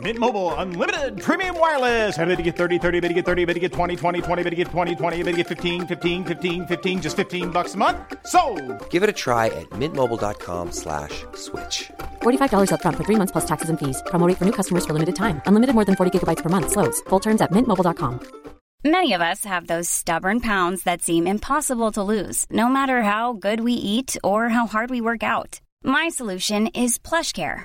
Mint Mobile unlimited premium wireless. Ready to get 30, 30, bit to get 30, bit to get 20, 20, 20, bit to get 20, 20, bit to get 15, 15, 15, 15 just 15 bucks a month. So, Give it a try at mintmobile.com slash switch. $45 upfront for three months plus taxes and fees. Promo rate for new customers for limited time. Unlimited more than 40 gigabytes per month. Slows. Full terms at mintmobile.com. Many of us have those stubborn pounds that seem impossible to lose, no matter how good we eat or how hard we work out. My solution is PlushCare.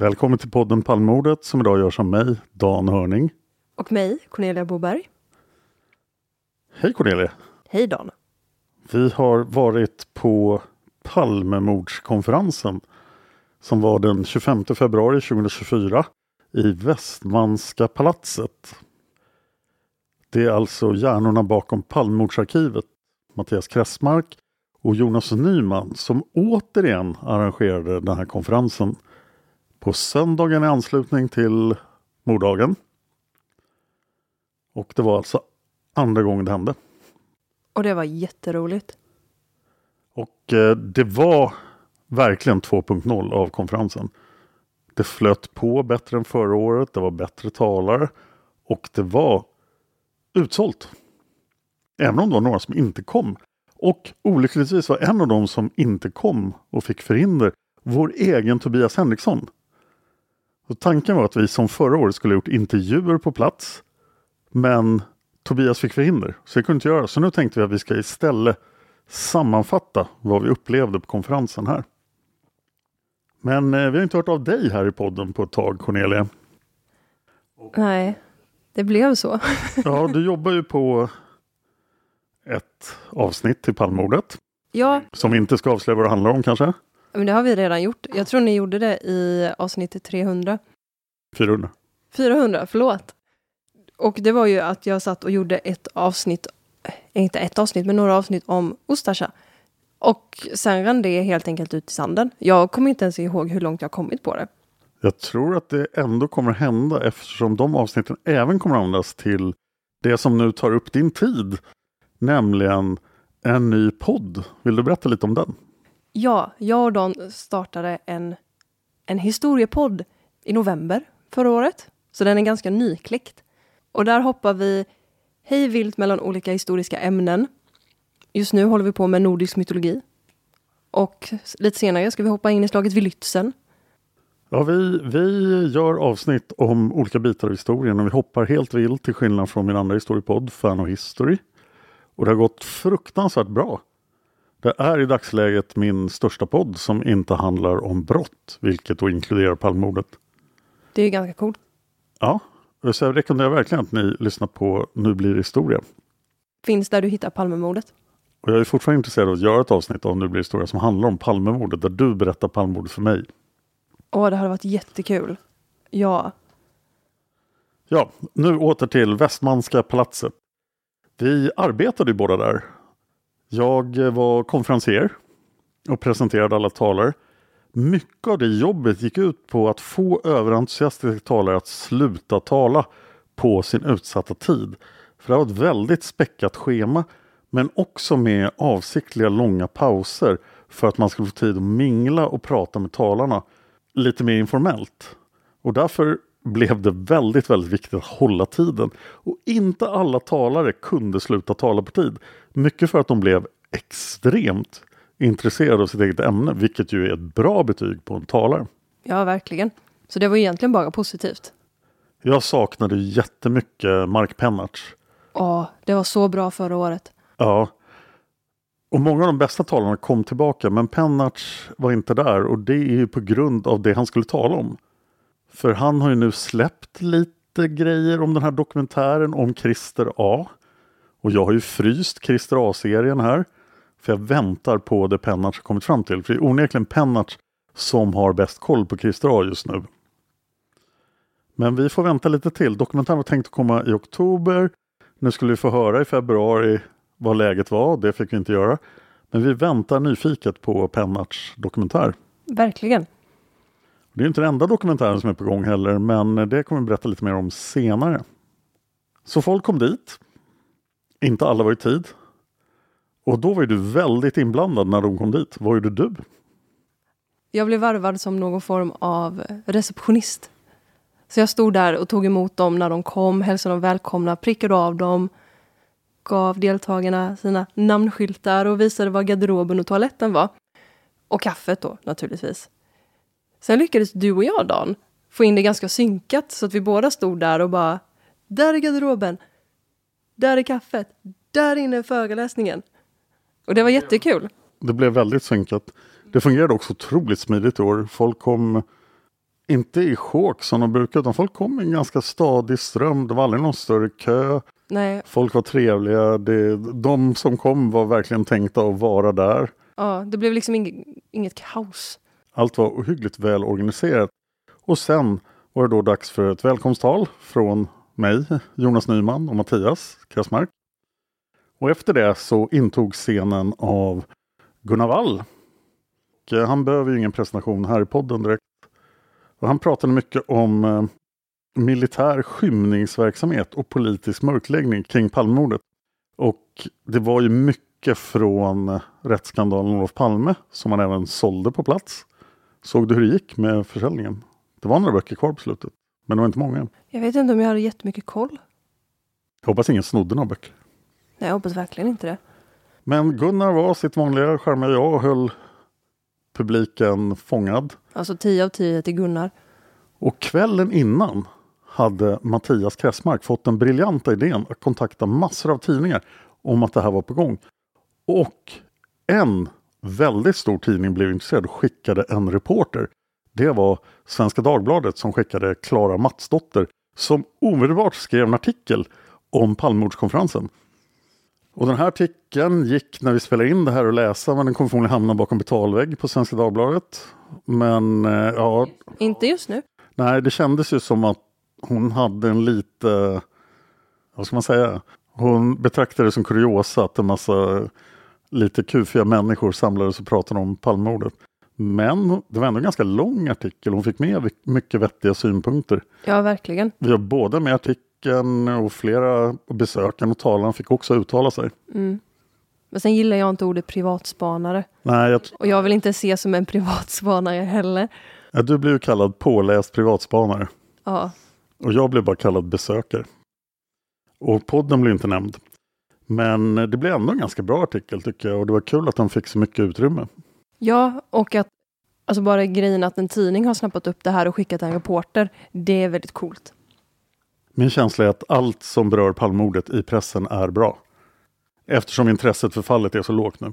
Välkommen till podden Palmemordet som idag görs av mig, Dan Hörning. Och mig, Cornelia Boberg. Hej Cornelia! Hej Dan! Vi har varit på Palmemordskonferensen som var den 25 februari 2024 i Västmanska palatset. Det är alltså hjärnorna bakom Palmemordsarkivet, Mattias Kressmark och Jonas Nyman som återigen arrangerade den här konferensen på söndagen i anslutning till morddagen. Och det var alltså andra gången det hände. Och det var jätteroligt. Och eh, det var verkligen 2.0 av konferensen. Det flöt på bättre än förra året, det var bättre talare och det var utsålt. Även om det var några som inte kom. Och olyckligtvis var en av dem som inte kom och fick förhinder vår egen Tobias Henriksson. Så tanken var att vi som förra året skulle gjort intervjuer på plats. Men Tobias fick förhinder, så det kunde inte göra. Så nu tänkte vi att vi ska istället sammanfatta vad vi upplevde på konferensen här. Men eh, vi har inte hört av dig här i podden på ett tag, Cornelia. Nej, det blev så. ja, du jobbar ju på ett avsnitt till Palmemordet. Ja. Som vi inte ska avslöja vad det handlar om kanske? Men det har vi redan gjort. Jag tror ni gjorde det i avsnittet 300. 400. 400, förlåt. Och det var ju att jag satt och gjorde ett avsnitt, inte ett avsnitt, men några avsnitt om Ustasja. Och sen rann det helt enkelt ut i sanden. Jag kommer inte ens ihåg hur långt jag kommit på det. Jag tror att det ändå kommer hända eftersom de avsnitten även kommer användas till det som nu tar upp din tid. Nämligen en ny podd. Vill du berätta lite om den? Ja, jag och Don startade en, en historiepodd i november förra året. Så den är ganska nykläckt. Och där hoppar vi hej vilt mellan olika historiska ämnen. Just nu håller vi på med nordisk mytologi. Och lite senare ska vi hoppa in i slaget vid Lützen. Ja, vi, vi gör avsnitt om olika bitar av historien och vi hoppar helt vilt till skillnad från min andra historiepodd Fan och History. Och det har gått fruktansvärt bra. Det är i dagsläget min största podd som inte handlar om brott, vilket då inkluderar Palmemordet. Det är ganska coolt. Ja, så jag rekommenderar verkligen att ni lyssnar på Nu blir det historia. Finns där du hittar Palmemordet. Och jag är fortfarande intresserad av att göra ett avsnitt om det blir historia som handlar om Palmemordet, där du berättar Palmemordet för mig. Åh, det hade varit jättekul. Ja. Ja, nu åter till Västmanska palatset. Vi arbetade ju båda där. Jag eh, var konferencier och presenterade alla talare. Mycket av det jobbet gick ut på att få överentusiastiska talare att sluta tala på sin utsatta tid. För det var ett väldigt späckat schema men också med avsiktliga långa pauser för att man skulle få tid att mingla och prata med talarna lite mer informellt. Och därför blev det väldigt, väldigt viktigt att hålla tiden. Och inte alla talare kunde sluta tala på tid. Mycket för att de blev extremt intresserade av sitt eget ämne, vilket ju är ett bra betyg på en talare. Ja, verkligen. Så det var egentligen bara positivt. Jag saknade jättemycket Mark Pennertz. Ja, det var så bra förra året. Ja. Och många av de bästa talarna kom tillbaka men Pennertz var inte där och det är ju på grund av det han skulle tala om. För han har ju nu släppt lite grejer om den här dokumentären om Christer A. Och jag har ju fryst Christer A-serien här. För jag väntar på det Pennart har kommit fram till. För det är onekligen Pennart som har bäst koll på Christer A just nu. Men vi får vänta lite till. Dokumentären var tänkt att komma i oktober. Nu skulle vi få höra i februari vad läget var. Det fick vi inte göra. Men vi väntar nyfiket på Pennarts dokumentär. Verkligen. Det är inte den enda dokumentären som är på gång heller, men det kommer vi berätta lite mer om senare. Så folk kom dit. Inte alla var i tid. Och då var du väldigt inblandad när de kom dit. Vad gjorde du? Jag blev varvad som någon form av receptionist. Så jag stod där och tog emot dem när de kom, hälsade dem välkomna, prickade av dem, gav deltagarna sina namnskyltar och visade var garderoben och toaletten var. Och kaffet då, naturligtvis. Sen lyckades du och jag, Dan, få in det ganska synkat så att vi båda stod där och bara Där är garderoben! Där är kaffet! Där inne är föreläsningen! Och det var jättekul. Det blev väldigt synkat. Det fungerade också otroligt smidigt i år. Folk kom inte i sjok som de brukar utan folk kom i en ganska stadig ström. Det var aldrig någon större kö. Nej. Folk var trevliga. Det, de som kom var verkligen tänkta att vara där. Ja, det blev liksom inget, inget kaos. Allt var ohyggligt väl organiserat. Och sen var det då dags för ett välkomsttal från mig, Jonas Nyman och Mattias Krasmark. Och efter det så intog scenen av Gunnar Wall. Och eh, han behöver ju ingen presentation här i podden direkt. Och han pratade mycket om eh, militär skymningsverksamhet och politisk mörkläggning kring Palmemordet. Och det var ju mycket från eh, rättsskandalen Olof Palme som han även sålde på plats. Såg du hur det gick med försäljningen? Det var några böcker kvar på slutet, men det var inte många. Jag vet inte om jag hade jättemycket koll. Jag hoppas ingen snodde några böcker. Nej, jag hoppas verkligen inte det. Men Gunnar var sitt vanliga charmiga jag och höll publiken fångad. Alltså 10 av 10 till Gunnar. Och kvällen innan hade Mattias Kressmark fått den briljanta idén att kontakta massor av tidningar om att det här var på gång. Och en väldigt stor tidning blev intresserad och skickade en reporter. Det var Svenska Dagbladet som skickade Klara Matsdotter som omedelbart skrev en artikel om Palmemordskonferensen. Och den här artikeln gick när vi spelade in det här och läsa men den kommer förmodligen hamna bakom betalvägg på Svenska Dagbladet. Men eh, ja. Inte just nu. Nej, det kändes ju som att hon hade en lite, vad ska man säga, hon betraktade det som kuriosa att en massa lite kufiga människor samlades och pratade om Palmemordet. Men det var ändå en ganska lång artikel. Hon fick med mycket vettiga synpunkter. Ja, verkligen. Vi har både med artikeln och flera besökare och talarna fick också uttala sig. Mm. Men sen gillar jag inte ordet privatspanare. Nej, jag... Och jag vill inte se som en privatspanare heller. Ja, du blev ju kallad påläst privatspanare. Ja. Och jag blev bara kallad besökare. Och podden blev inte nämnd. Men det blev ändå en ganska bra artikel tycker jag och det var kul att den fick så mycket utrymme. Ja, och att alltså bara grejen att en tidning har snappat upp det här och skickat en reporter, det är väldigt coolt. Min känsla är att allt som berör Palmemordet i pressen är bra. Eftersom intresset för fallet är så lågt nu.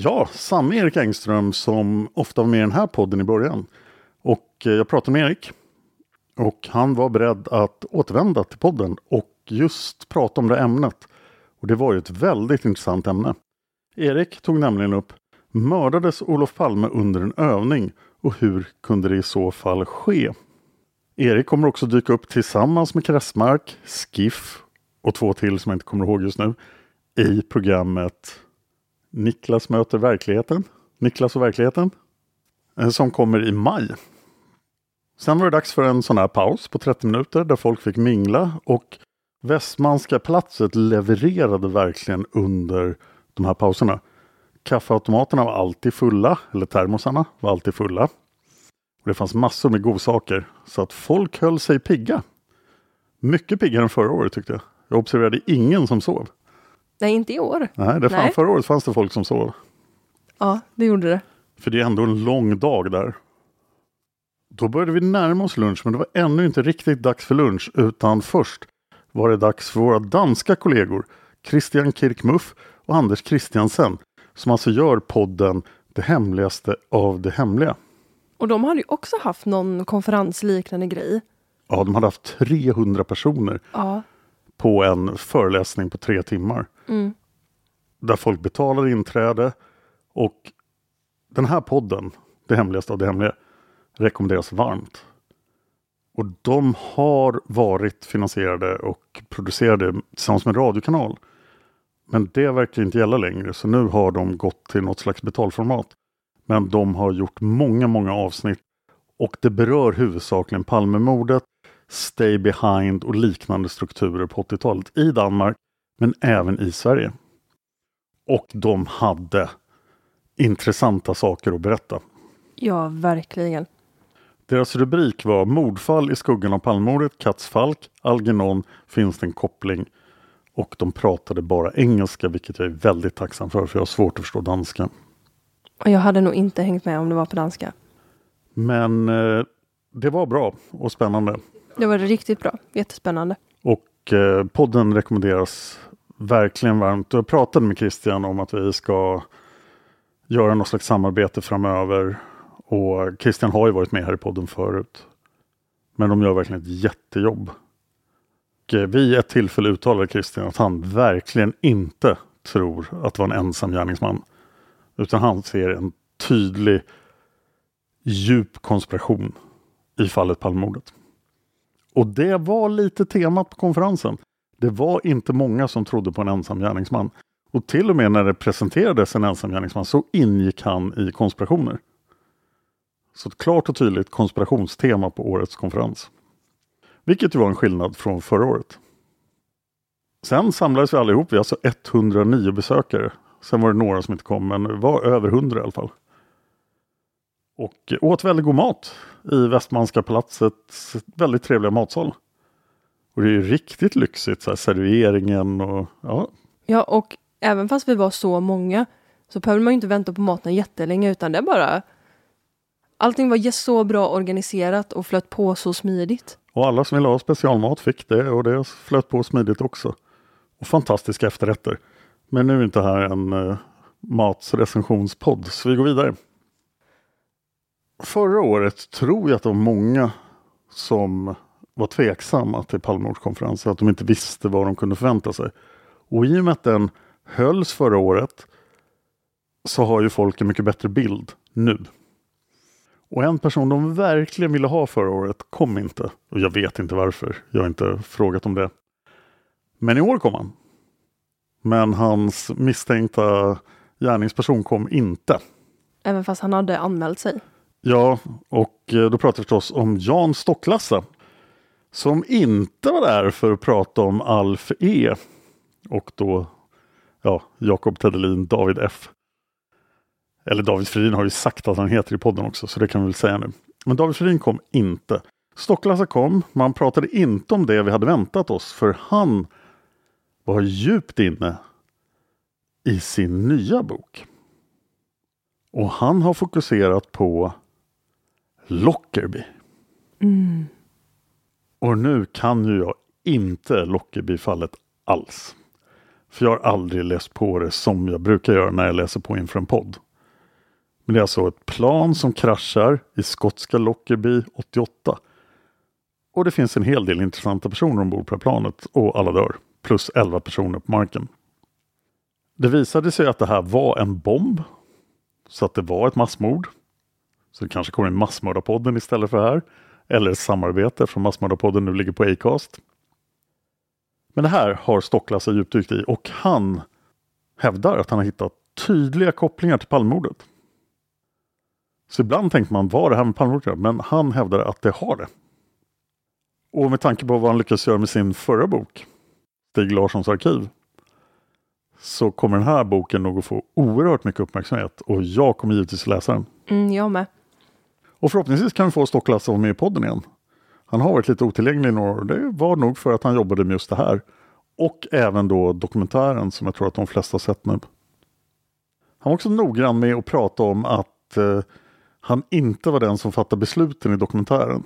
Ja, samme Erik Engström som ofta var med i den här podden i början. Och eh, jag pratade med Erik. Och han var beredd att återvända till podden och just prata om det ämnet. Och det var ju ett väldigt intressant ämne. Erik tog nämligen upp Mördades Olof Palme under en övning och hur kunde det i så fall ske? Erik kommer också dyka upp tillsammans med Kressmark, Skiff och två till som jag inte kommer ihåg just nu i programmet Niklas möter verkligheten. Niklas och verkligheten. Eh, som kommer i maj. Sen var det dags för en sån här paus på 30 minuter där folk fick mingla och Västmanska platset levererade verkligen under de här pauserna. Kaffeautomaterna var alltid fulla, eller termosarna var alltid fulla. Och Det fanns massor med godsaker så att folk höll sig pigga. Mycket piggare än förra året tyckte jag. Jag observerade ingen som sov. Nej, inte i år. Nej, det fan, Nej. förra året fanns det folk som sov. Ja, det gjorde det. För det är ändå en lång dag där. Då började vi närma oss lunch men det var ännu inte riktigt dags för lunch utan först var det dags för våra danska kollegor Christian Kirkmuff och Anders Christiansen som alltså gör podden Det hemligaste av det hemliga. Och de hade ju också haft någon konferensliknande grej. Ja, de hade haft 300 personer Ja. på en föreläsning på tre timmar. Mm. Där folk betalar inträde och den här podden, Det hemligaste av det hemliga, rekommenderas varmt. Och de har varit finansierade och producerade tillsammans med en radiokanal. Men det verkar inte gälla längre så nu har de gått till något slags betalformat. Men de har gjort många, många avsnitt och det berör huvudsakligen Palmemordet, Stay Behind och liknande strukturer på 80-talet i Danmark men även i Sverige. Och de hade intressanta saker att berätta. Ja, verkligen. Deras rubrik var Mordfall i skuggan av Palmemordet, Katz Falk, Algernon, finns det en koppling? Och de pratade bara engelska, vilket jag är väldigt tacksam för, för jag har svårt att förstå danska. Och jag hade nog inte hängt med om det var på danska. Men eh, det var bra och spännande. Det var riktigt bra. Jättespännande. Och eh, podden rekommenderas verkligen varmt. Jag pratade med Christian om att vi ska göra något slags samarbete framöver. Och Christian har ju varit med här i podden förut. Men de gör verkligen ett jättejobb. Och eh, vid ett tillfälle uttalade Christian att han verkligen inte tror att det var en ensam gärningsman. Utan han ser en tydlig djup konspiration i fallet Palmemordet. Och det var lite temat på konferensen. Det var inte många som trodde på en ensam gärningsman. Och till och med när det presenterades en ensam gärningsman så ingick han i konspirationer. Så ett klart och tydligt konspirationstema på årets konferens. Vilket ju var en skillnad från förra året. Sen samlades vi allihop, vi är alltså 109 besökare. Sen var det några som inte kom, men det var över 100 i alla fall. Och åt väldigt god mat i Västmanska palatsets väldigt trevliga matsal. Och det är ju riktigt lyxigt, så här, serveringen och ja. Ja, och även fast vi var så många så behövde man ju inte vänta på maten jättelänge utan det bara Allting var så bra organiserat och flöt på så smidigt. Och alla som ville ha specialmat fick det och det flöt på smidigt också. Och fantastiska efterrätter. Men nu är inte här en uh, matsrecensionspodd så vi går vidare. Förra året tror jag att det var många som var tveksamma till Palmemordskonferensen, att de inte visste vad de kunde förvänta sig. Och i och med att den hölls förra året så har ju folk en mycket bättre bild nu. Och en person de verkligen ville ha förra året kom inte. Och jag vet inte varför. Jag har inte frågat om det. Men i år kom han. Men hans misstänkta gärningsperson kom inte. Även fast han hade anmält sig. Ja, och eh, då pratar vi förstås om Jan Stocklassa. Som inte var där för att prata om Alf E. Och då ja, Jakob Tedelin, David F. Eller David Fridin har ju sagt att han heter i podden också, så det kan vi väl säga nu. Men David Fridin kom inte. Stocklassa kom, man pratade inte om det vi hade väntat oss, för han var djupt inne i sin nya bok. Och han har fokuserat på Lockerbie. Mm. Och nu kan ju jag inte Lockerbie-fallet alls. För jag har aldrig läst på det som jag brukar göra när jag läser på inför en podd. Men det är alltså ett plan som kraschar i skotska Lockerbie 88. Och det finns en hel del intressanta personer ombord på planet och alla dör. Plus 11 personer på marken. Det visade sig att det här var en bomb. Så att det var ett massmord. Så det kanske kommer en massmördarpodden istället för här. Eller ett samarbete från massmördarpodden nu ligger på Acast. Men det här har Stocklasse djupdykt i och han hävdar att han har hittat tydliga kopplingar till Palmemordet. Så ibland tänker man, var det här med Palmemordet? Men han hävdar att det har det. Och med tanke på vad han lyckades göra med sin förra bok, Stig Larssons arkiv, så kommer den här boken nog att få oerhört mycket uppmärksamhet och jag kommer givetvis läsa den. Mm, jag med. Och förhoppningsvis kan vi få Stocklas att vara med i podden igen. Han har varit lite otillgänglig i några år. Det var nog för att han jobbade med just det här. Och även då dokumentären som jag tror att de flesta har sett nu. Han var också noggrann med att prata om att eh, han inte var den som fattade besluten i dokumentären.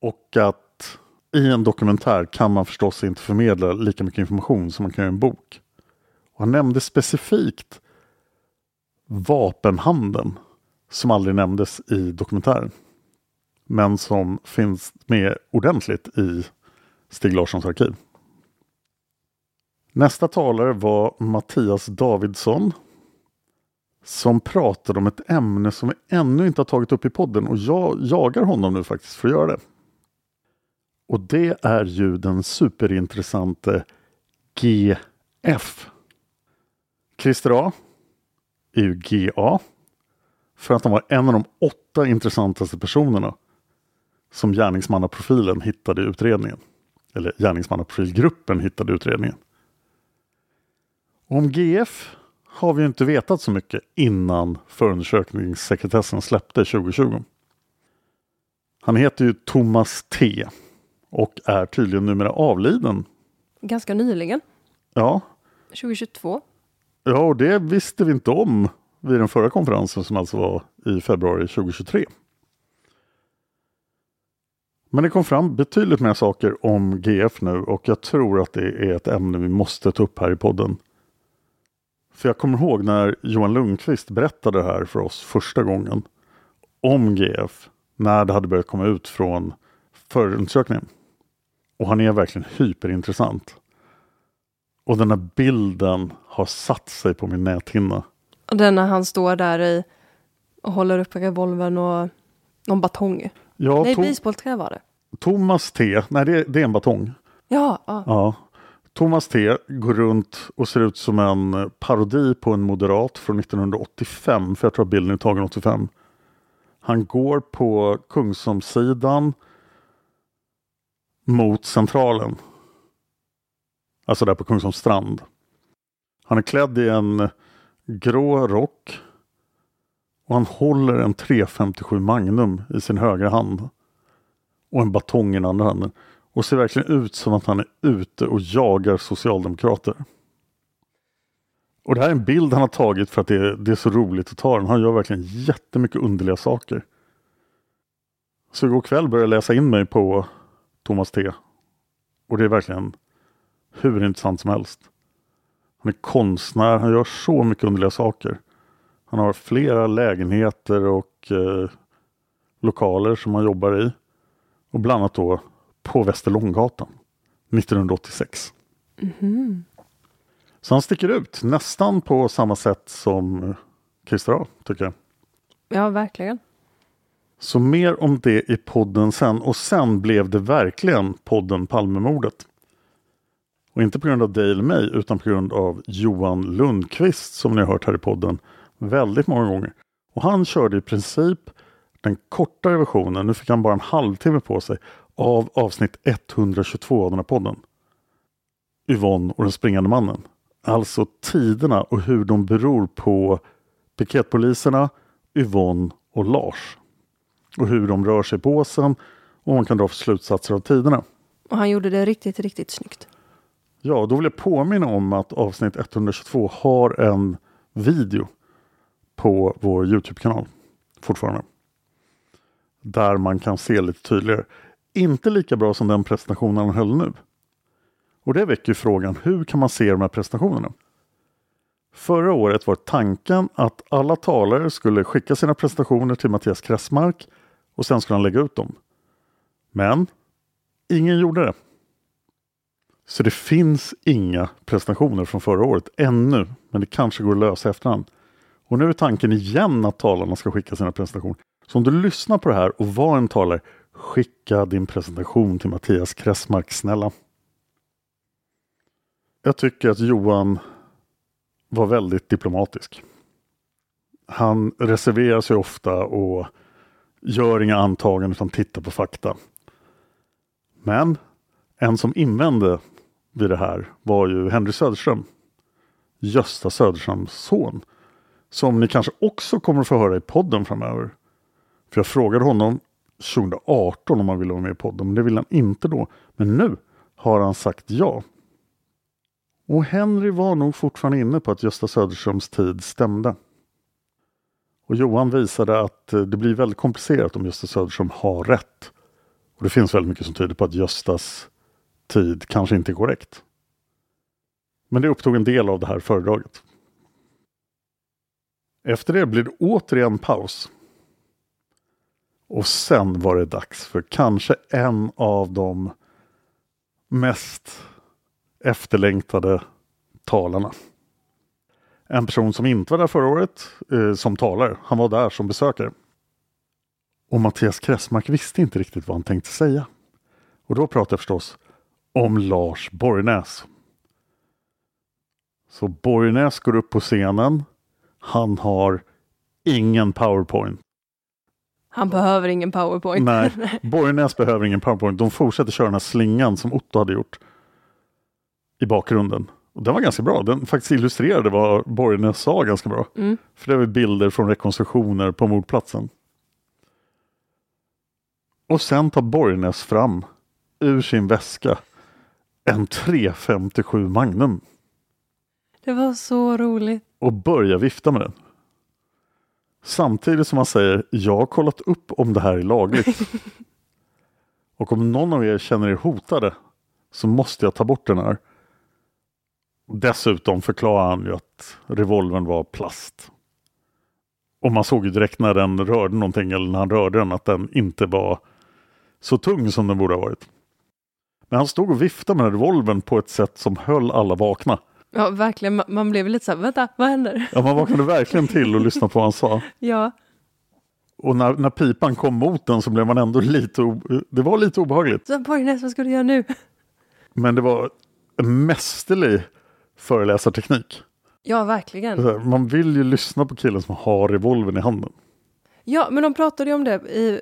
Och att i en dokumentär kan man förstås inte förmedla lika mycket information som man kan i en bok. Och han nämnde specifikt vapenhandeln som aldrig nämndes i dokumentären. Men som finns med ordentligt i Stig Larssons arkiv. Nästa talare var Mattias Davidsson. Som pratade om ett ämne som vi ännu inte har tagit upp i podden och jag jagar honom nu faktiskt för att göra det. Och det är ju den superintressante GF. Christer A är ju GA. För att han var en av de åtta intressantaste personerna som gärningsmannaprofilen hittade i utredningen. Eller gärningsmannaprofilgruppen hittade i utredningen. Om GF har vi inte vetat så mycket innan förundersökningssekretessen släppte 2020. Han heter ju Thomas T och är tydligen numera avliden. Ganska nyligen. Ja, 2022. ja, och det visste vi inte om vid den förra konferensen som alltså var i februari 2023. Men det kom fram betydligt mer saker om GF nu och jag tror att det är ett ämne vi måste ta upp här i podden. För jag kommer ihåg när Johan Lundqvist berättade det här för oss första gången om GF när det hade börjat komma ut från förundersökningen. Och han är verkligen hyperintressant. Och den här bilden har satt sig på min näthinna. Och den när han står där i och håller upp revolvern och någon batong. Ja, Nej, To- basebollträ var det. Thomas T, nej det, det är en batong. Ja, ja. Ja. Thomas T går runt och ser ut som en parodi på en moderat från 1985, för jag tror att bilden är tagen 85. Han går på Kungsholmssidan mot Centralen. Alltså där på Kungsholms strand. Han är klädd i en grå rock och han håller en 357 Magnum i sin högra hand och en batong i den andra handen och ser verkligen ut som att han är ute och jagar socialdemokrater. Och det här är en bild han har tagit för att det är, det är så roligt att ta den. Han gör verkligen jättemycket underliga saker. Så igår kväll började jag läsa in mig på Thomas T. Och det är verkligen hur intressant som helst. Han är konstnär, han gör så mycket underliga saker. Han har flera lägenheter och eh, lokaler som han jobbar i. Och bland annat då på Västerlånggatan 1986. Så han sticker ut nästan på samma sätt som Christer A, tycker jag. ja, verkligen. Så mer om det i podden sen. Och sen blev det verkligen podden Palmemordet. Och inte på grund av dig eller mig utan på grund av Johan Lundqvist som ni har hört här i podden väldigt många gånger. Och han körde i princip den kortare versionen, nu fick han bara en halvtimme på sig, av avsnitt 122 av den här podden. Yvonne och den springande mannen. Alltså tiderna och hur de beror på piketpoliserna, Yvonne och Lars. Och hur de rör sig på åsen och man kan dra för slutsatser av tiderna. Och han gjorde det riktigt, riktigt snyggt. Ja, då vill jag påminna om att avsnitt 122 har en video på vår Youtube-kanal fortfarande. Där man kan se lite tydligare. Inte lika bra som den presentationen han höll nu. Och det väcker ju frågan, hur kan man se de här presentationerna? Förra året var tanken att alla talare skulle skicka sina presentationer till Mattias Kressmark och sen skulle han lägga ut dem. Men ingen gjorde det. Så det finns inga presentationer från förra året ännu, men det kanske går att lösa i efterhand. Och nu är tanken igen att talarna ska skicka sina presentationer. Så om du lyssnar på det här och var en talare, skicka din presentation till Mattias Kressmark, snälla. Jag tycker att Johan var väldigt diplomatisk. Han reserverar sig ofta och gör inga antaganden utan tittar på fakta. Men en som invände vid det här var ju Henry Söderström. Gösta Söderströms son. Som ni kanske också kommer att få höra i podden framöver. För jag frågade honom 2018 om han ville vara med i podden, men det ville han inte då. Men nu har han sagt ja. Och Henry var nog fortfarande inne på att Gösta Söderströms tid stämde. Och Johan visade att eh, det blir väldigt komplicerat om Gösta Söderström har rätt. Och det finns väldigt mycket som tyder på att Göstas tid kanske inte är korrekt. Men det upptog en del av det här föredraget. Efter det blir det återigen paus. Och sen var det dags för kanske en av de mest efterlängtade talarna. En person som inte var där förra året eh, som talare. Han var där som besökare. Och Mattias Kressmark visste inte riktigt vad han tänkte säga. Och då pratar jag förstås om Lars Borgnäs. Så Borgnäs går upp på scenen. Han har ingen powerpoint. Han behöver ingen powerpoint. Nej, Borgnäs behöver ingen powerpoint. De fortsätter köra den här slingan som Otto hade gjort i bakgrunden. Och den var ganska bra. Den faktiskt illustrerade vad Borgnäs sa ganska bra. Mm. För det var bilder från rekonstruktioner på mordplatsen. Och sen tar Borgnäs fram ur sin väska en 357 Magnum. Det var så roligt. och börjar vifta med den. Samtidigt som han säger jag har kollat upp om det här är lagligt. och om någon av er känner er hotade så måste jag ta bort den här. Dessutom förklarar han ju att revolvern var plast. Och man såg ju direkt när den rörde någonting eller när han rörde den att den inte var så tung som den borde ha varit. Men han stod och viftade med revolvern på ett sätt som höll alla vakna. Ja, verkligen. Ma- Man blev lite så här, vänta, vad händer? Ja, man vaknade verkligen till och lyssnade på vad han sa. Ja, Och när, när pipan kom mot den så blev man ändå lite, det var lite obehagligt. så Borgnäs, vad ska du göra nu? Men det var en mästerlig föreläsarteknik. Ja, verkligen. Man vill ju lyssna på killen som har revolvern i handen. Ja, men de pratade ju om det i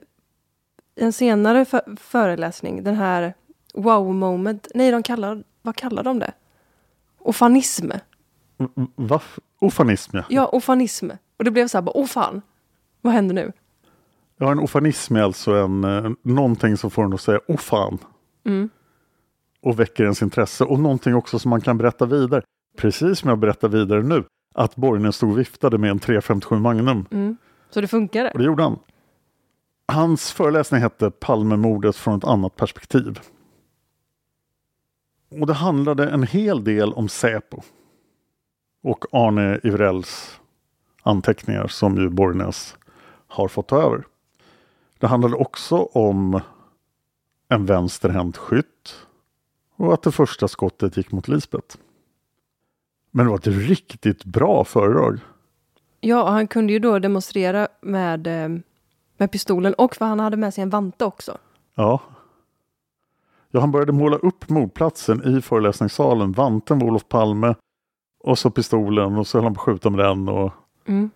en senare för- föreläsning. Den här wow moment. Nej, de kallar, vad kallar de det? Ofanism. Va? Ofanism ja. Ja, ofanism. Och det blev så här, bara, åh fan, vad händer nu? Ja, en ofanism är alltså en, eh, någonting som får en att säga åh fan. Mm. Och väcker ens intresse. Och någonting också som man kan berätta vidare. Precis som jag berättar vidare nu. Att Borgnen stod och viftade med en 357 Magnum. Mm. Så det funkade? Och det gjorde han. Hans föreläsning hette Palmemordet från ett annat perspektiv. Och det handlade en hel del om Säpo. Och Arne Ivrells anteckningar som ju Borgnäs har fått ta över. Det handlade också om en vänsterhänt skytt och att det första skottet gick mot Lisbeth. Men det var ett riktigt bra föredrag. Ja, och han kunde ju då demonstrera med, eh, med pistolen och för han hade med sig en vante också. Ja. Ja, han började måla upp mordplatsen i föreläsningssalen. Vanten var Olof Palme och så pistolen och så höll han på att skjuta med den. Och, Mm.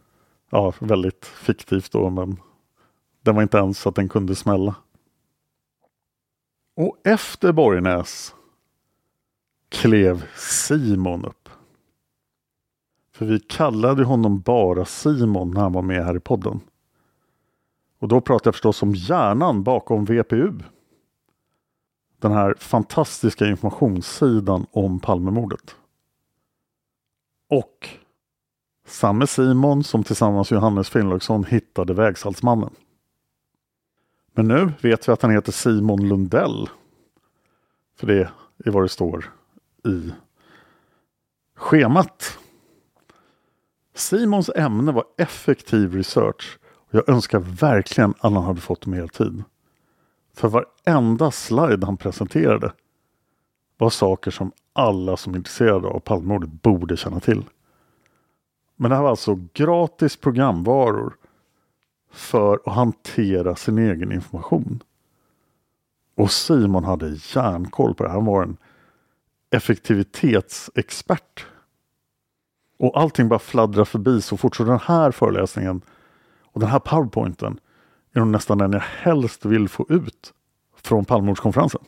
ja, väldigt fiktivt då, men den var inte ens så att den kunde smälla. Och efter Borgnäs klev Simon upp. För vi kallade honom bara Simon när han var med här i podden. Och då pratar jag förstås om hjärnan bakom VPU. Den här fantastiska informationssidan om Palmemordet. Och samme Simon som tillsammans med Johannes Finnlaugsson hittade vägsaltsmannen. Men nu vet vi att han heter Simon Lundell. För det är vad det står i schemat. Simons ämne var effektiv research och jag önskar verkligen att han hade fått mer tid. För varenda slide han presenterade var saker som alla som är intresserade av Palmemordet borde känna till. Men det här var alltså gratis programvaror för att hantera sin egen information. Och Simon hade järnkoll på det. Han var en effektivitetsexpert. Och allting bara fladdrar förbi så fort. Så den här föreläsningen och den här powerpointen är nog nästan den jag helst vill få ut från Palmemordskonferensen.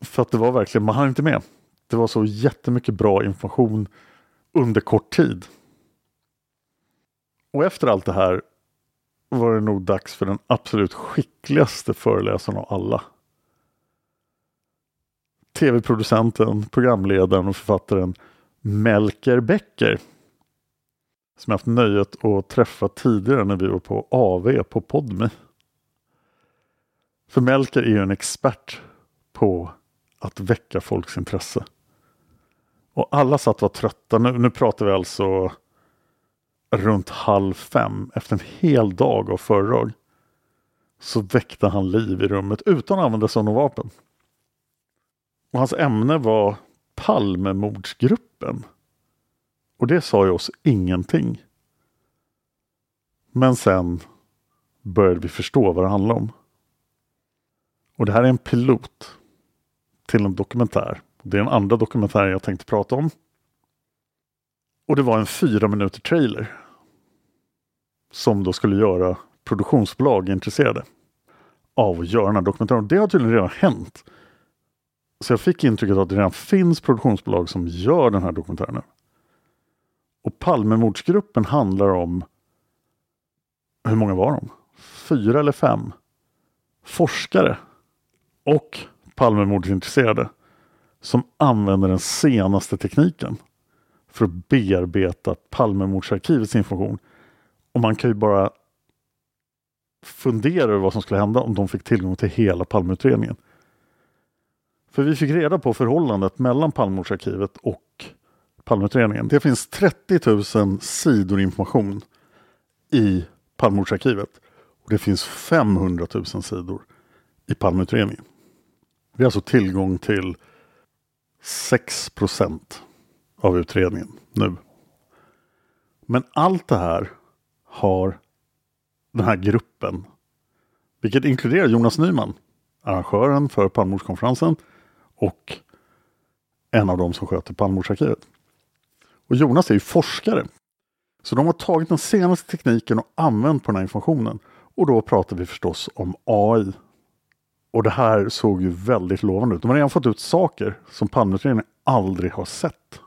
För att det var verkligen, man hann inte med. Det var så jättemycket bra information under kort tid. Och efter allt det här var det nog dags för den absolut skickligaste föreläsaren av alla. Tv-producenten, programledaren och författaren Melker Becker. Som jag haft nöjet att träffa tidigare när vi var på AV på Podme. För Melker är ju en expert på att väcka folks intresse. Och alla satt och var trötta. Nu, nu pratar vi alltså runt halv fem efter en hel dag av föredrag. Så väckte han liv i rummet utan att använda sig av något vapen. Och hans ämne var Palmemordsgruppen. Och det sa ju oss ingenting. Men sen började vi förstå vad det handlade om. Och det här är en pilot till en dokumentär. Det är den andra dokumentären jag tänkte prata om. Och det var en fyra minuter trailer. Som då skulle göra produktionsbolag intresserade av att göra den här dokumentären. Det har tydligen redan hänt. Så jag fick intrycket att det redan finns produktionsbolag som gör den här dokumentären. nu. Och Palmemordsgruppen handlar om, hur många var de? Fyra eller fem? Forskare och Palmemordsintresserade som använder den senaste tekniken för att bearbeta Palmemordsarkivets information. Och man kan ju bara fundera över vad som skulle hända om de fick tillgång till hela Palmeutredningen. För vi fick reda på förhållandet mellan Palmemordsarkivet och Palmeutredningen. Det finns 30 000 sidor information i Palmemordsarkivet. Och det finns 500 000 sidor i Palmeutredningen. Vi har alltså tillgång till 6% av utredningen nu. Men allt det här har den här gruppen, vilket inkluderar Jonas Nyman, arrangören för Palmemordskonferensen och en av dem som sköter Palmemordsarkivet. Och Jonas är ju forskare. Så de har tagit den senaste tekniken och använt på den här informationen. Och då pratar vi förstås om AI. Och det här såg ju väldigt lovande ut. De har redan fått ut saker som Palmeutredningen aldrig har sett.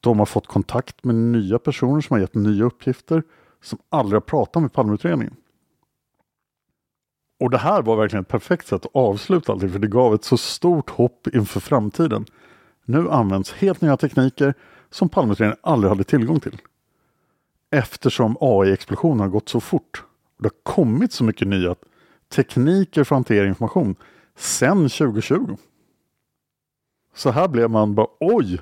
De har fått kontakt med nya personer som har gett nya uppgifter som aldrig har pratat med Palmeutredningen. Och det här var verkligen ett perfekt sätt att avsluta allting för det gav ett så stort hopp inför framtiden. Nu används helt nya tekniker som Palmeutredningen aldrig hade tillgång till. Eftersom AI-explosionen har gått så fort. Och det har kommit så mycket nya tekniker för att hantera information sedan 2020. Så här blev man bara oj,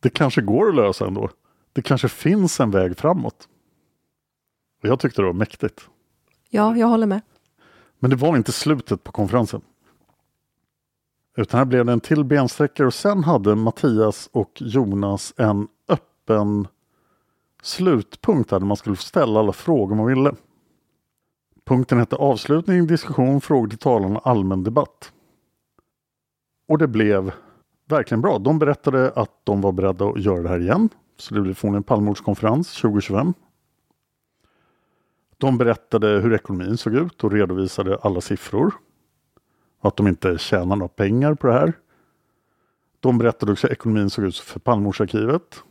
det kanske går att lösa ändå. Det kanske finns en väg framåt. Och jag tyckte det var mäktigt. Ja, jag håller med. Men det var inte slutet på konferensen. Utan här blev det en till bensträckare och sen hade Mattias och Jonas en öppen slutpunkt där man skulle få ställa alla frågor man ville. Punkten hette avslutning, diskussion, frågor till talarna, allmän debatt. Och det blev verkligen bra. De berättade att de var beredda att göra det här igen. Så det blev från en Palmemordskonferens 2025. De berättade hur ekonomin såg ut och redovisade alla siffror. Och att de inte tjänar några pengar på det här. De berättade också hur ekonomin såg ut för Palmemordsarkivet.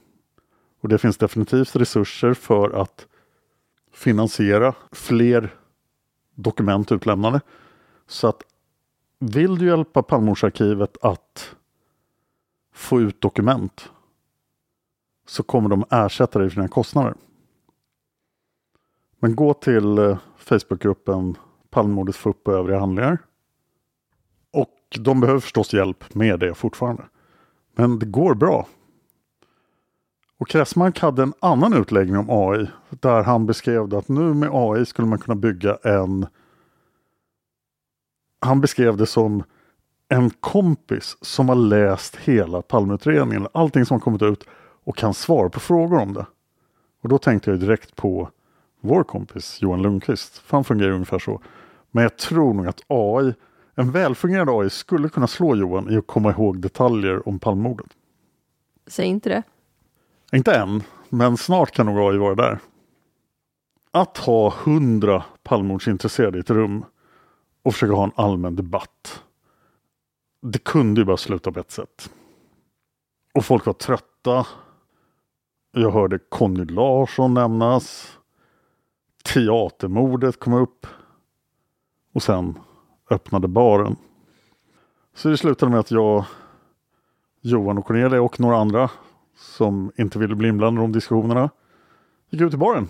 Och det finns definitivt resurser för att finansiera fler dokument utlämnade. Så att vill du hjälpa Palmemordsarkivet att få ut dokument så kommer de ersätta dig för dina kostnader. Men gå till eh, Facebookgruppen Palmemordet FUP och övriga handlingar. Och de behöver förstås hjälp med det fortfarande. Men det går bra. Och Kressmark hade en annan utläggning om AI där han beskrev att nu med AI skulle man kunna bygga en han beskrev det som en kompis som har läst hela Palmeutredningen, allting som har kommit ut och kan svara på frågor om det. Och då tänkte jag direkt på vår kompis Johan Lundqvist. För han fungerar ungefär så. Men jag tror nog att AI, en välfungerande AI skulle kunna slå Johan i att komma ihåg detaljer om Palmemordet. Säg inte det. Inte än, men snart kan nog AI vara där. Att ha hundra Palmemordsintresserade i ett rum och försöka ha en allmän debatt. Det kunde ju bara sluta på ett sätt. Och folk var trötta. Jag hörde Conny Larsson nämnas. Teatermordet kom upp. Och sen öppnade baren. Så det slutade med att jag, Johan och Cornelia och några andra som inte ville bli inblandade i de diskussionerna gick ut i baren.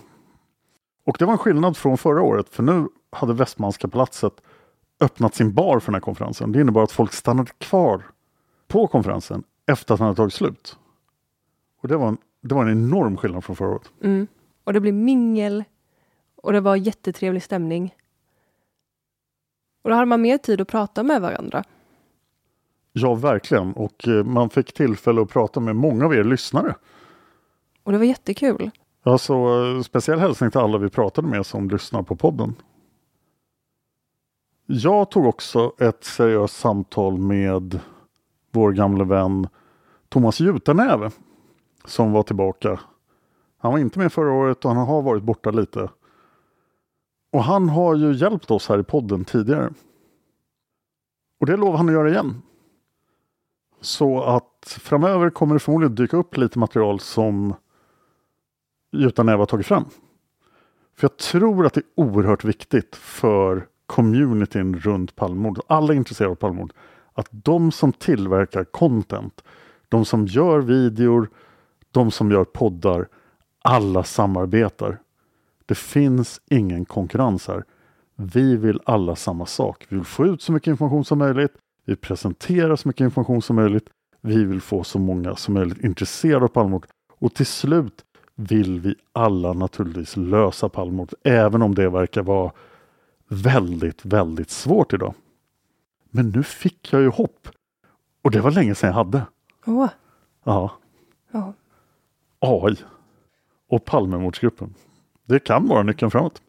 Och det var en skillnad från förra året för nu hade Västmanska palatset öppnat sin bar för den här konferensen. Det innebar att folk stannade kvar på konferensen efter att den hade tagit slut. Och det var en, det var en enorm skillnad från förra året. Mm. Och det blev mingel och det var jättetrevlig stämning. Och då hade man mer tid att prata med varandra. Ja, verkligen. Och eh, man fick tillfälle att prata med många av er lyssnare. Och det var jättekul. Ja, så eh, speciell hälsning till alla vi pratade med som lyssnar på podden. Jag tog också ett seriöst samtal med vår gamle vän Thomas Jutanäve som var tillbaka. Han var inte med förra året och han har varit borta lite. Och han har ju hjälpt oss här i podden tidigare. Och det lovar han att göra igen. Så att framöver kommer det förmodligen dyka upp lite material som Jutanäve har tagit fram. För jag tror att det är oerhört viktigt för communityn runt Palmemordet, alla intresserade av Palmemordet, att de som tillverkar content, de som gör videor, de som gör poddar, alla samarbetar. Det finns ingen konkurrens här. Vi vill alla samma sak. Vi vill få ut så mycket information som möjligt. Vi presenterar så mycket information som möjligt. Vi vill få så många som möjligt intresserade av Palmemordet. Och till slut vill vi alla naturligtvis lösa Palmemordet, även om det verkar vara väldigt, väldigt svårt idag. Men nu fick jag ju hopp. Och det var länge sedan jag hade. Åh. Ja. Ja. AI och Palmemordsgruppen. Det kan vara nyckeln framåt.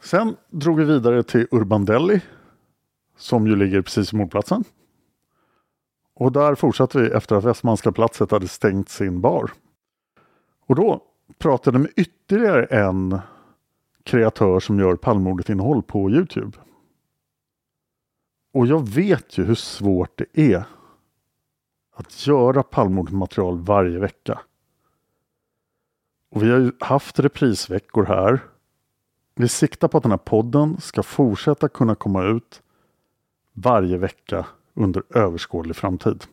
Sen drog vi vidare till Urbandelli som ju ligger precis vid mordplatsen. Och där fortsatte vi efter att Västmanska platset hade stängt sin bar. Och då pratade med ytterligare en kreatör som gör Palmemordet-innehåll på Youtube. Och jag vet ju hur svårt det är att göra Palmemordet-material varje vecka. Och vi har ju haft reprisveckor här. Vi siktar på att den här podden ska fortsätta kunna komma ut varje vecka under överskådlig framtid.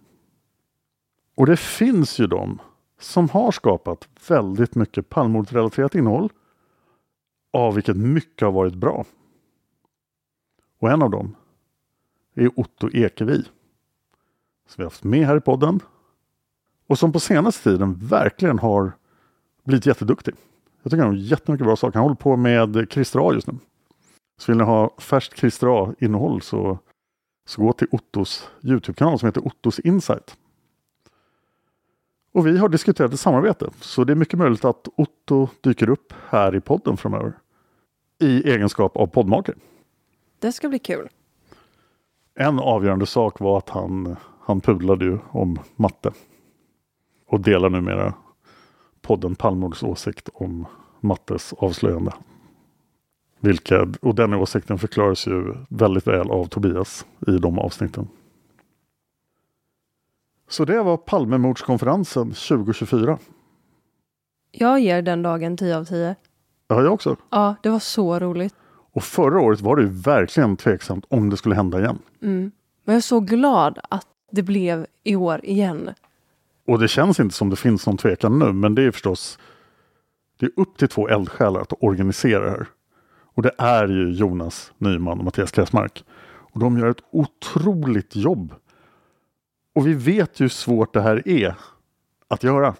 Och det finns ju de som har skapat väldigt mycket Palmemordsrelaterat innehåll av vilket mycket har varit bra. Och en av dem är Otto Ekevi som vi har haft med här i podden och som på senaste tiden verkligen har blivit jätteduktig. Jag tycker han har jättemycket bra saker. Han håller på med Christer A just nu. Så vill ni ha färskt Christer A-innehåll så, så gå till Ottos Youtube-kanal som heter Ottos Insight. Och vi har diskuterat ett samarbete så det är mycket möjligt att Otto dyker upp här i podden framöver. I egenskap av poddmakare. Det ska bli kul. En avgörande sak var att han, han pudlade ju om matte. Och delar numera podden Palmords åsikt om mattes avslöjande. Vilket, och den åsikten förklaras ju väldigt väl av Tobias i de avsnitten. Så det var Palmemordskonferensen 2024. Jag ger den dagen 10 av 10. Ja, jag också. Ja, det var så roligt. Och förra året var det ju verkligen tveksamt om det skulle hända igen. Mm. Men jag är så glad att det blev i år igen. Och det känns inte som det finns någon tvekan nu, men det är förstås det är upp till två eldsjälar att organisera det här. Och det är ju Jonas Nyman och Mattias Kressmark. Och de gör ett otroligt jobb. Och vi vet ju hur svårt det här är att göra.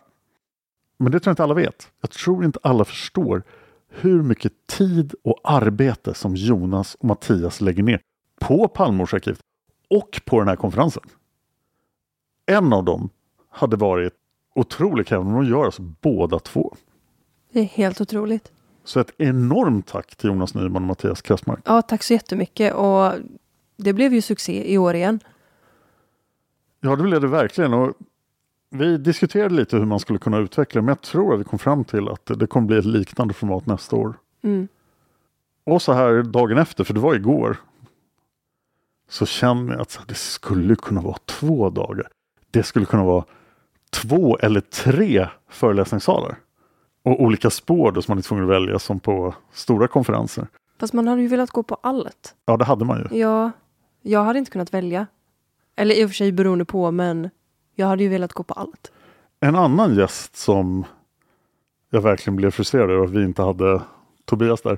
Men det tror jag inte alla vet. Jag tror inte alla förstår hur mycket tid och arbete som Jonas och Mattias lägger ner på Palmemordsarkivet och på den här konferensen. En av dem hade varit otroligt krävande, men de gör alltså båda två. Det är helt otroligt. Så ett enormt tack till Jonas Nyman och Mattias Kressmark. Ja, tack så jättemycket. Och det blev ju succé i år igen. Ja, det blev det verkligen. Och vi diskuterade lite hur man skulle kunna utveckla men jag tror att vi kom fram till att det kommer bli ett liknande format nästa år. Mm. Och så här dagen efter, för det var igår, så känner jag att det skulle kunna vara två dagar. Det skulle kunna vara två eller tre föreläsningssalar. Och olika spår då som man är tvungen att välja som på stora konferenser. Fast man hade ju velat gå på allt. Ja, det hade man ju. Ja, jag hade inte kunnat välja. Eller i och för sig beroende på, men jag hade ju velat gå på allt. En annan gäst som jag verkligen blev frustrerad över att vi inte hade Tobias där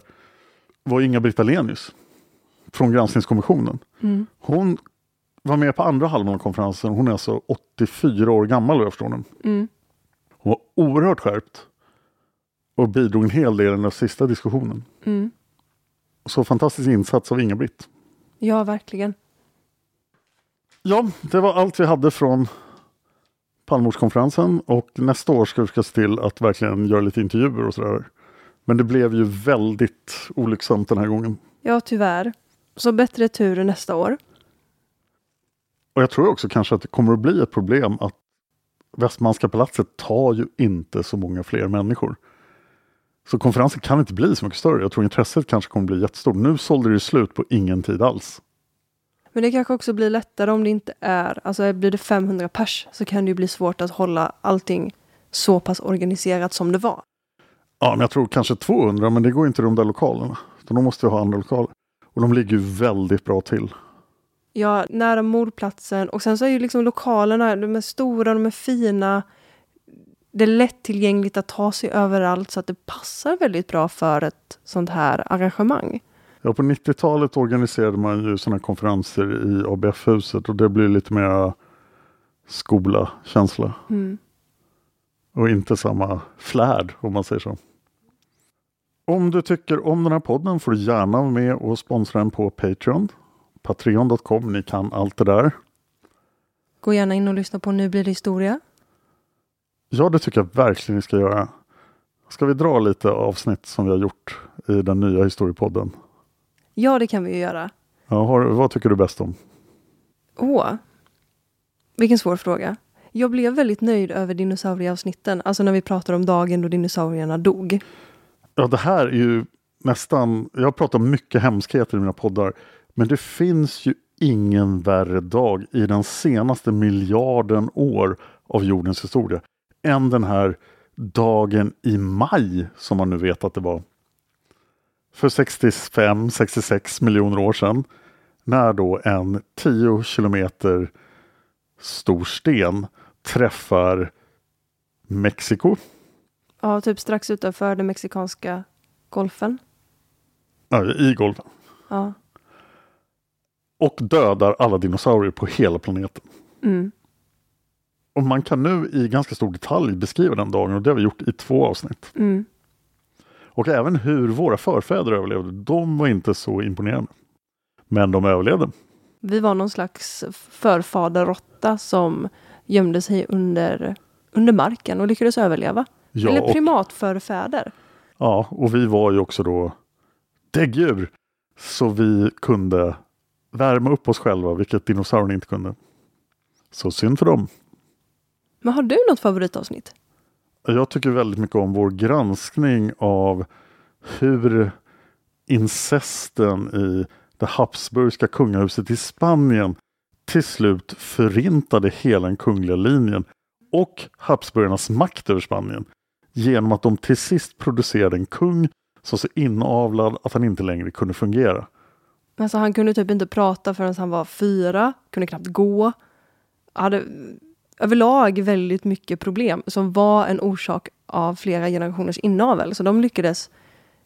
var Inga-Britt Ahlenius från Granskningskommissionen. Mm. Hon var med på andra halvan av konferensen. Hon är alltså 84 år gammal jag förstår nu. Mm. Hon var oerhört skärpt och bidrog en hel del i den sista diskussionen. Mm. Så fantastisk insats av Inga-Britt. Ja, verkligen. Ja, det var allt vi hade från Palmemordskonferensen och nästa år ska vi se till att verkligen göra lite intervjuer och sådär. Men det blev ju väldigt olycksamt den här gången. Ja, tyvärr. Så bättre tur nästa år. Och jag tror också kanske att det kommer att bli ett problem att Västmanska palatset tar ju inte så många fler människor. Så konferensen kan inte bli så mycket större. Jag tror intresset kanske kommer bli jättestort. Nu sålde det slut på ingen tid alls. Men det kanske också blir lättare om det inte är, alltså blir det 500 pers så kan det ju bli svårt att hålla allting så pass organiserat som det var. Ja, men jag tror kanske 200, men det går inte i de där lokalerna. Så de måste ha andra lokaler. Och de ligger ju väldigt bra till. Ja, nära mordplatsen. Och sen så är ju liksom lokalerna, de är stora, de är fina. Det är lättillgängligt att ta sig överallt så att det passar väldigt bra för ett sånt här arrangemang. Ja, på 90-talet organiserade man ju sådana konferenser i ABF-huset och det blir lite mer skola-känsla. Mm. Och inte samma flärd om man säger så. Om du tycker om den här podden får du gärna vara med och sponsra den på Patreon. Patreon.com, ni kan allt det där. Gå gärna in och lyssna på Nu blir det historia. Ja, det tycker jag verkligen ni ska göra. Ska vi dra lite avsnitt som vi har gjort i den nya historiepodden? Ja, det kan vi ju göra. Ja, har, vad tycker du bäst om? Åh, vilken svår fråga. Jag blev väldigt nöjd över dinosaurieavsnitten, alltså när vi pratar om dagen då dinosaurierna dog. Ja, det här är ju nästan, jag har pratat om mycket hemskheter i mina poddar, men det finns ju ingen värre dag i den senaste miljarden år av jordens historia än den här dagen i maj som man nu vet att det var. För 65-66 miljoner år sedan när då en 10 kilometer stor sten träffar Mexiko. Ja, typ strax utanför den mexikanska golfen. Ja, I golfen. Ja. Och dödar alla dinosaurier på hela planeten. Mm. Och man kan nu i ganska stor detalj beskriva den dagen och det har vi gjort i två avsnitt. Mm. Och även hur våra förfäder överlevde. De var inte så imponerande. Men de överlevde. Vi var någon slags förfaderråtta som gömde sig under, under marken och lyckades överleva. Ja, Eller och- primatförfäder. Ja, och vi var ju också då däggdjur. Så vi kunde värma upp oss själva, vilket dinosaurierna inte kunde. Så synd för dem. Men har du något favoritavsnitt? Jag tycker väldigt mycket om vår granskning av hur incesten i det Habsburgska kungahuset i Spanien till slut förintade hela den kungliga linjen och Habsburgarnas makt över Spanien genom att de till sist producerade en kung som så inavlad att han inte längre kunde fungera. Alltså han kunde typ inte prata förrän han var fyra, kunde knappt gå. Hade överlag väldigt mycket problem som var en orsak av flera generationers inavel. Så de lyckades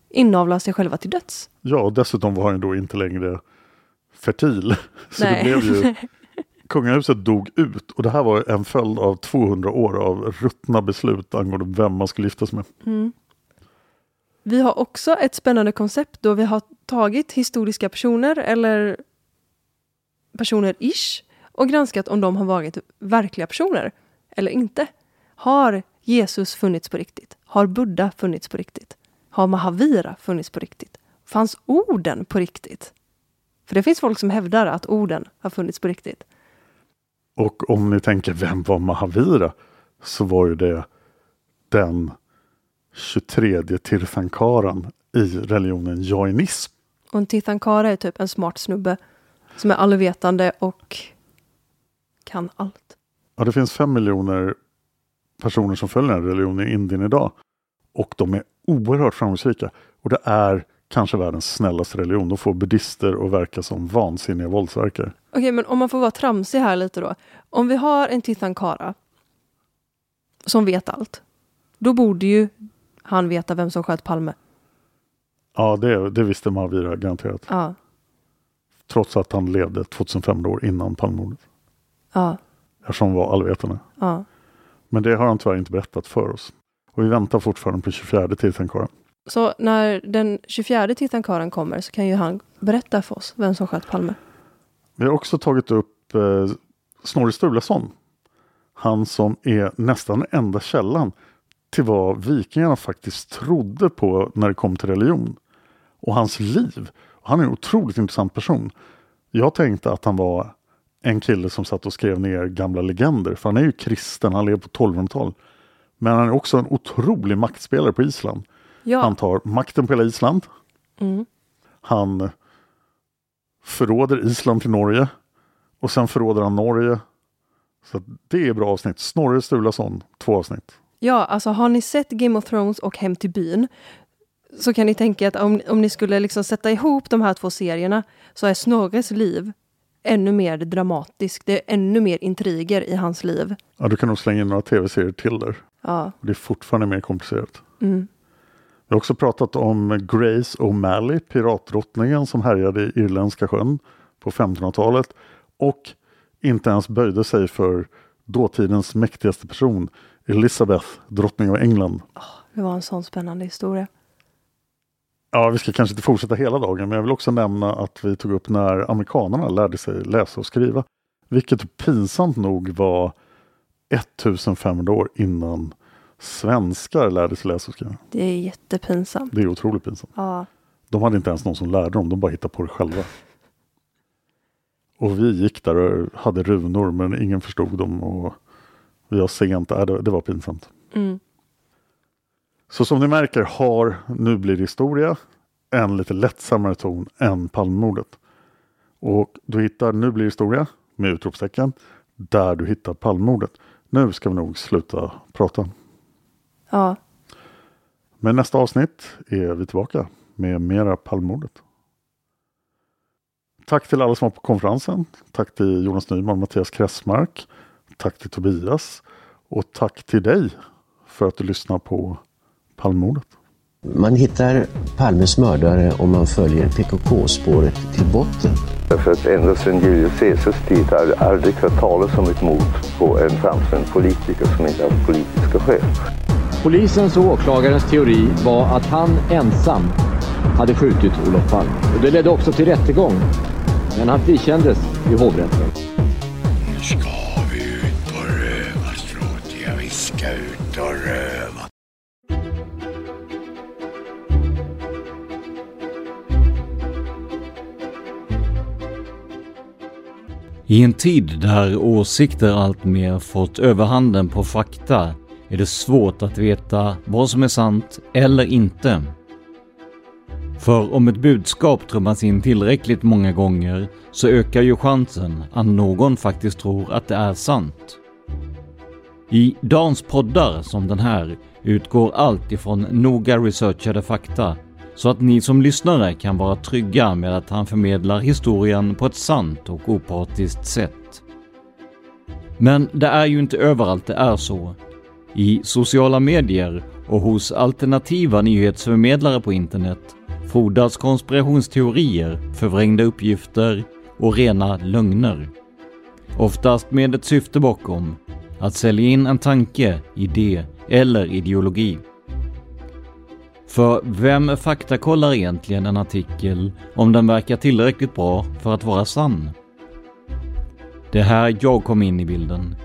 inavla sig själva till döds. Ja, och dessutom var han då inte längre fertil. Så Nej. det blev ju Kungahuset dog ut och det här var en följd av 200 år av ruttna beslut angående vem man skulle gifta sig med. Mm. Vi har också ett spännande koncept då vi har tagit historiska personer eller personer-ish och granskat om de har varit verkliga personer eller inte. Har Jesus funnits på riktigt? Har Buddha funnits på riktigt? Har Mahavira funnits på riktigt? Fanns orden på riktigt? För det finns folk som hävdar att orden har funnits på riktigt. Och om ni tänker, vem var Mahavira? Så var ju det den 23 Tirthankaran i religionen jainism. Och en Tirthankara är typ en smart snubbe som är allvetande och kan allt. Ja, det finns fem miljoner personer som följer den här religionen i Indien idag. Och de är oerhört framgångsrika. Och det är kanske världens snällaste religion. De får buddhister att verka som vansinniga våldsverkare. Okej, men om man får vara tramsig här lite då. Om vi har en Tirthankara som vet allt, då borde ju han veta vem som sköt Palme. Ja, det, det visste Mahavira garanterat. Ja, Trots att han levde 2500 år innan Palmemordet. ja, Eftersom han var allvetande. ja. Men det har han tyvärr inte berättat för oss. Och vi väntar fortfarande på 24 Tirthankara. Så när den 24 Tirthankaran kommer så kan ju han berätta för oss vem som sköt Palme. Vi har också tagit upp eh, Snorre Sturlason. Han som är nästan den enda källan till vad vikingarna faktiskt trodde på när det kom till religion. Och hans liv. Han är en otroligt intressant person. Jag tänkte att han var en kille som satt och skrev ner gamla legender. För han är ju kristen, han lever på 1200-talet. Men han är också en otrolig maktspelare på Island. Ja. Han tar makten på hela Island. Mm. Han förråder Island till Norge. Och sen förråder han Norge. Så det är bra avsnitt. Snorre Sturlason, två avsnitt. Ja, alltså har ni sett Game of Thrones och Hem till byn så kan ni tänka att om, om ni skulle liksom sätta ihop de här två serierna så är Snorres liv ännu mer dramatisk. Det är ännu mer intriger i hans liv. Ja, du kan nog slänga in några tv-serier till där. Ja. Det är fortfarande mer komplicerat. Mm. Vi har också pratat om Grace O'Malley, piratdrottningen som härjade i Irländska sjön på 1500-talet och inte ens böjde sig för dåtidens mäktigaste person, Elizabeth, drottning av England. Det var en sån spännande historia. Ja, vi ska kanske inte fortsätta hela dagen, men jag vill också nämna att vi tog upp när amerikanerna lärde sig läsa och skriva. Vilket pinsamt nog var 1500 år innan svenskar lärde sig läsa och skriva. Det är jättepinsamt. Det är otroligt pinsamt. Ja. De hade inte ens någon som lärde dem, de bara hittade på det själva. Och vi gick där och hade runor men ingen förstod dem och vi var sent, äh, det, det var pinsamt. Mm. Så som ni märker har Nu blir det historia en lite lättsammare ton än Palmemordet. Och du hittar Nu blir det historia med utropstecken där du hittar Palmemordet. Nu ska vi nog sluta prata. Ja. Men nästa avsnitt är vi tillbaka med mera Palmemordet. Tack till alla som var på konferensen. Tack till Jonas Nyman och Mattias Kressmark. Tack till Tobias. Och tack till dig för att du lyssnar på Palmemordet. Man hittar Palmes mördare om man följer PKK-spåret till botten. Därför att ända sedan Julius Caesars tid har jag aldrig hört talas om ett mord på en framstående politiker som inte haft politiska skäl. Polisens och åklagarens teori var att han ensam hade skjutit Olof Palme. Och det ledde också till rättegång. Men han frikändes i hovrätten. I en tid där åsikter alltmer fått överhanden på fakta är det svårt att veta vad som är sant eller inte. För om ett budskap trummas in tillräckligt många gånger så ökar ju chansen att någon faktiskt tror att det är sant. I dagens poddar som den här utgår allt ifrån noga researchade fakta så att ni som lyssnare kan vara trygga med att han förmedlar historien på ett sant och opartiskt sätt. Men det är ju inte överallt det är så. I sociala medier och hos alternativa nyhetsförmedlare på internet frodas konspirationsteorier, förvrängda uppgifter och rena lögner. Oftast med ett syfte bakom, att sälja in en tanke, idé eller ideologi. För vem faktakollar egentligen en artikel om den verkar tillräckligt bra för att vara sann? Det är här jag kom in i bilden.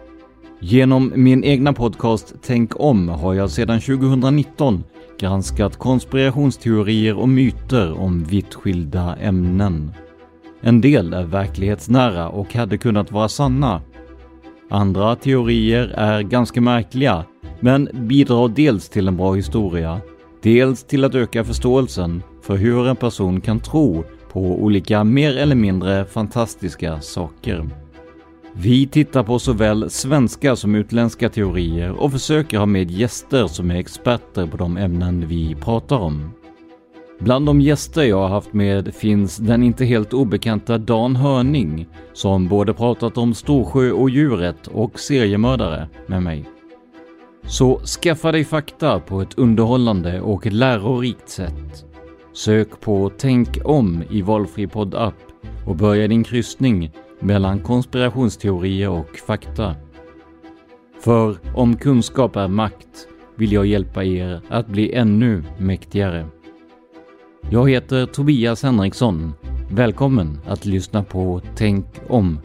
Genom min egna podcast Tänk om har jag sedan 2019 granskat konspirationsteorier och myter om vitt skilda ämnen. En del är verklighetsnära och hade kunnat vara sanna. Andra teorier är ganska märkliga, men bidrar dels till en bra historia, dels till att öka förståelsen för hur en person kan tro på olika mer eller mindre fantastiska saker. Vi tittar på såväl svenska som utländska teorier och försöker ha med gäster som är experter på de ämnen vi pratar om. Bland de gäster jag har haft med finns den inte helt obekanta Dan Hörning som både pratat om Storsjö och djuret och seriemördare med mig. Så skaffa dig fakta på ett underhållande och lärorikt sätt. Sök på Tänk om i valfri poddapp och börja din kryssning mellan konspirationsteorier och fakta. För om kunskap är makt vill jag hjälpa er att bli ännu mäktigare. Jag heter Tobias Henriksson. Välkommen att lyssna på Tänk om.